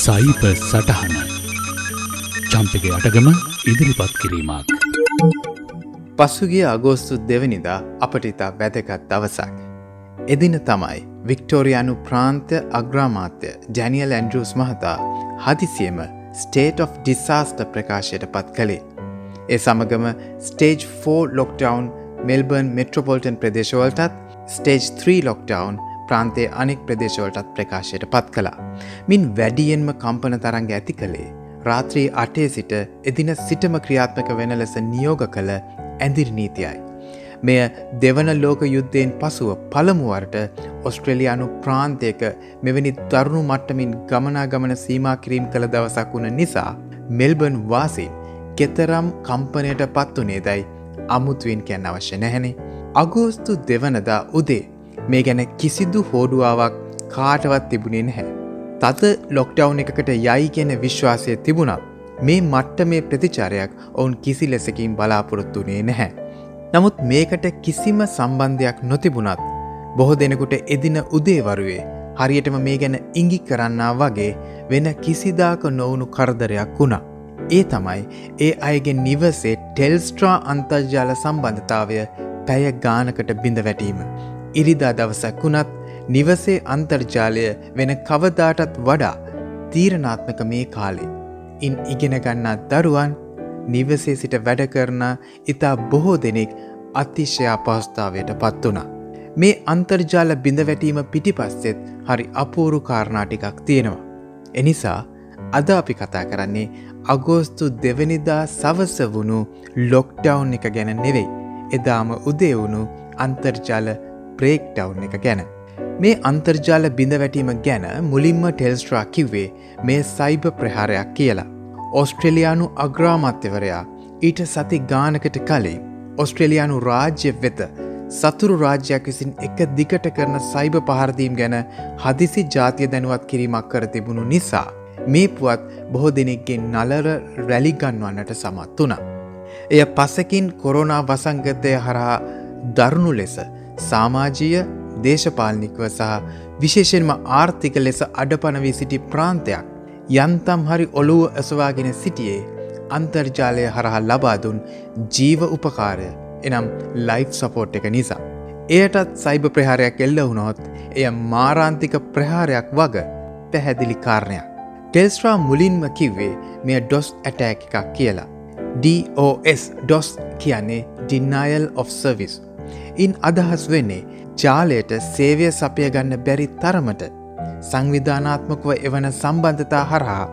සයිප සටහන චම්පක අටගම ඉදිරිපත් කිරීමක්. පසුගිය අගෝස්තු දෙවනිදා අපට ඉතා වැදගත් දවසක්. එදින තමයි වික්ටෝරයානු ප්‍රාන්ත්‍ය අග්‍රාමාත්‍ය ජැනියල් ඇන්ඩරස් මහතා හදිසියම ස්ටේට of ඩිසාස්ට ප්‍රකාශයට පත් කළේ. ඒ සමගම ස්ටේජ් 4 ලොක්ටවන් මෙල්බර්න් මෙට්‍රොපොල්ටන් ප්‍රදේශවලටත් ස්ටේජ් 3 ලොක්ටවන් ප්‍රාන්තේ අනෙක් ප්‍රදේශවලටත් ප්‍රකාශයට පත් කළා. මින් වැඩියෙන්ම කම්පන තරංග ඇති කළේ. රාත්‍රී අටේ සිට එදින සිටම ක්‍රියාත්මක වෙන ලෙස නියෝග කළ ඇඳිරි නීතියයි. මෙය දෙවන ලෝක යුද්ධයෙන් පසුව පළමුවරට ඔස්ට්‍රලියයානු ප්‍රාන්තයක මෙවැනි දරුණු මට්ටමින් ගමනා ගමන සීමා කිරීම් කළ දවසක් වුණ නිසා මෙල්බන් වාසින් කෙතරම් කම්පනයට පත්වනේ දැයි අමුතුවෙන් කියන්න අවශ්‍ය නැහැනේ. අගෝස්තු දෙවනදා උදේ මේ ගැන කිසිදු හෝඩුවාවක් කාටවත් තිබුණේ නැහැ. තද ලොක්ඩව් එකකට යයි කියන විශ්වාසය තිබුණත් මේ මට්ට මේ ප්‍රතිචාරයක් ඔවුන් කිසි ලෙසකින් බලාපොරොත්තුනේ නැහැ. නමුත් මේකට කිසිම සම්බන්ධයක් නොතිබුණත් බොහෝ දෙනෙකුට එදින උදේවරුවේ හරියටම මේ ගැන ඉඟි කරන්නා වගේ වෙන කිසිදාක නොවුණු කරදරයක් වුණා. ඒ තමයි ඒ අයගේ නිවසේ ටෙල්ස්ට්‍රා අන්තර්ජාල සම්බන්ධතාවය පැය ගානකට බිඳ වැටීම. ඉරිදා දවසක් වුණත් නිවසේ අන්තර්ජාලය වෙන කවදාටත් වඩා තීරණාත්මක මේ කාලේ. ඉන් ඉගෙනගන්නා දරුවන් නිවසේ සිට වැඩ කරන ඉතා බොහෝ දෙනෙක් අතිශය අපහස්ථාවයට පත් වනා. මේ අන්තර්ජාල බිඳවැටීම පිටිපස්සෙත් හරි අපූරු කාරණාටිකක් තියෙනවා. එනිසා අද අපි කතා කරන්නේ අගෝස්තු දෙවනිදා සවස වුණු ලොක්ඩවුන් එක ගැන නෙවෙයි. එදාම උදේවුණු අන්තර්ජාල බ්‍රේක්ඩවුන් එක ගැන. මේ අන්තර්ජාල බිඳවැටීම ගැන මුලින්ම ටෙල්ස්ට්‍රා කිව්වේ මේ සයිබ ප්‍රහාරයක් කියලා. ඔස්ට්‍රලියයානු අග්‍රාමත්‍යවරයා ඊට සති ගානකට කලින් ඔස්ට්‍රලියයානු රාජ්‍ය වෙත සතුරු රාජ්‍යයක් විසින් එක දිගට කරන සයිබ පහරදීම් ගැන හදිසි ජාතිය දැනුවත් කිරීමක් කර තිබුණු නිසා මේ පුවත් බොහෝ දෙනෙක්ගෙන් නලර රැලිගන්වන්නට සමත් වුණා. එය පසකින් කොරෝනා වසංගතය හරහා දරුණු ලෙස සාමාජීය දේශපාලනිකව සහ විශේෂෙන්ම ආර්ථික ලෙස අඩපනවී සිටි ප්‍රාන්තයක් යන්තම් හරි ඔළුව ඇසවාගෙන සිටියේ අන්තර්ජාලය හරහා ලබාදුන් ජීව උපකාරය එනම් ලයිෆ් සපෝට් එක නිසා. එයටත් සයිබ ප්‍රහාරයක් එල්ල වුණොත් එය මාරාන්තික ප්‍රහාරයක් වග පැහැදිලි කාරණයක්. ටෙල්ස්ට්‍රා මුලින්ම කිව්වේ මෙය ඩොස් ඇටෑක් එකක් කියලා. DOS ඩොස් කියන්නේ ඩින්නයිල් of සර්විස්. ඉන් අදහස් වෙන්නේ ජාලයට සේවය සපය ගන්න බැරි තරමට සංවිධානාත්මකව එවන සම්බන්ධතා හරහා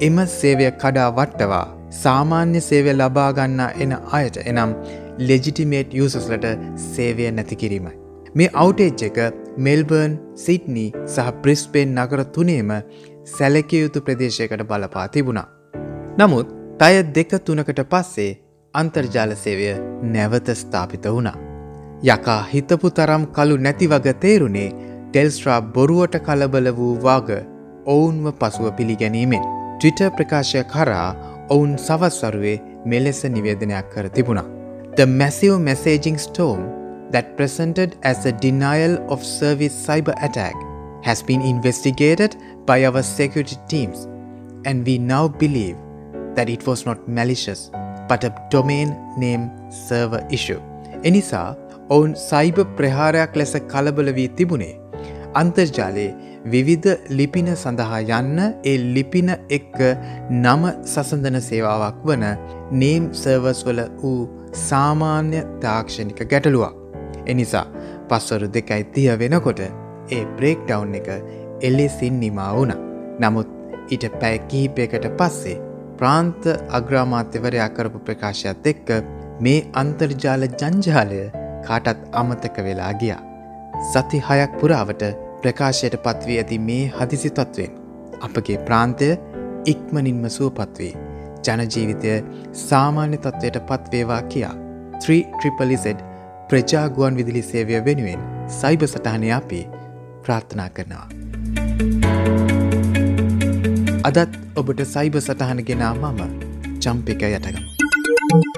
එම සේවය කඩා වට්ටවා සාමාන්‍ය සේවය ලබාගන්න එන අයට එනම් ලෙජිටිමේට් යුසස්ලට සේවය නැති කිරීමයි. මේ අවුටේජ් එක මෙල්බර්න් සිට්නි සහ ප්‍රිස්පේන් නගර තුනේම සැලකිය යුතු ප්‍රදේශයකට බලපා තිබුණා. නමුත් තය දෙක තුනකට පස්සේ අන්තර්ජාල සේවය නැවත ස්ථාපිත වුණා. යකා හිතපු තරම් කළු නැති වග තේරුණේ ටෙල්ස්ට්‍රා බොරුවට කලබල වූ වාග ඔවුන්ව පසුව පිළිගැනීමෙන්. ට්‍රිට ප්‍රකාශය කරා ඔවුන් සවස්වරුවේ මෙලෙස නිවේදනයක් කර තිබුණා. The massive messaging storm that presented as a denial of service cyber attack has been investigated by our security teams, and we now believe that it was not malicious but a domain name server issue. එනිසා ඔවුන් සයිබ ප්‍රහාරයක් ලෙස කලබල වී තිබුණේ. අන්තර්ජාලයේ විවිධ ලිපින සඳහා යන්න ඒ ලිපින එක්ක නම සසඳන සේවාවක් වන නේම් සර්වස් වල වූ සාමාන්‍ය තාක්ෂණික ගැටලුවක්. එනිසා පස්වරු දෙකයි තිය වෙනකොට ඒ බ්‍රේක්ඩවුන් එක එල්ලෙසින් නිමා වුණ. නමුත් ඊට පැය කිහිපයකට පස්සේ ප්‍රාන්ත අග්‍රාමාත්‍යවරයා කරපු ප්‍රකාශයත් එක්ක මේ අන්තර්ජාල ජංජාලය කාටත් අමතක වෙලා ගියා. සති හයක් පුරාවට ප්‍රකාශයට පත්වී ඇති මේ හදිසි තත්වෙන්. අපගේ ප්‍රාන්තය ඉක්මනින්ම සුවපත්වේ. ජනජීවිතය සාමාන්‍ය තත්ත්වයට පත්වේවා කියා. 3ට්‍රිපලිසෙඩ් ප්‍රජාගුවන් විදිලි සේවය වෙනුවෙන් සයිබ සටහනය අපි ප්‍රාර්ථනා කරනවා. අදත් ඔබට සයිබ සටහන ගෙනා මම චම්පික යටගම.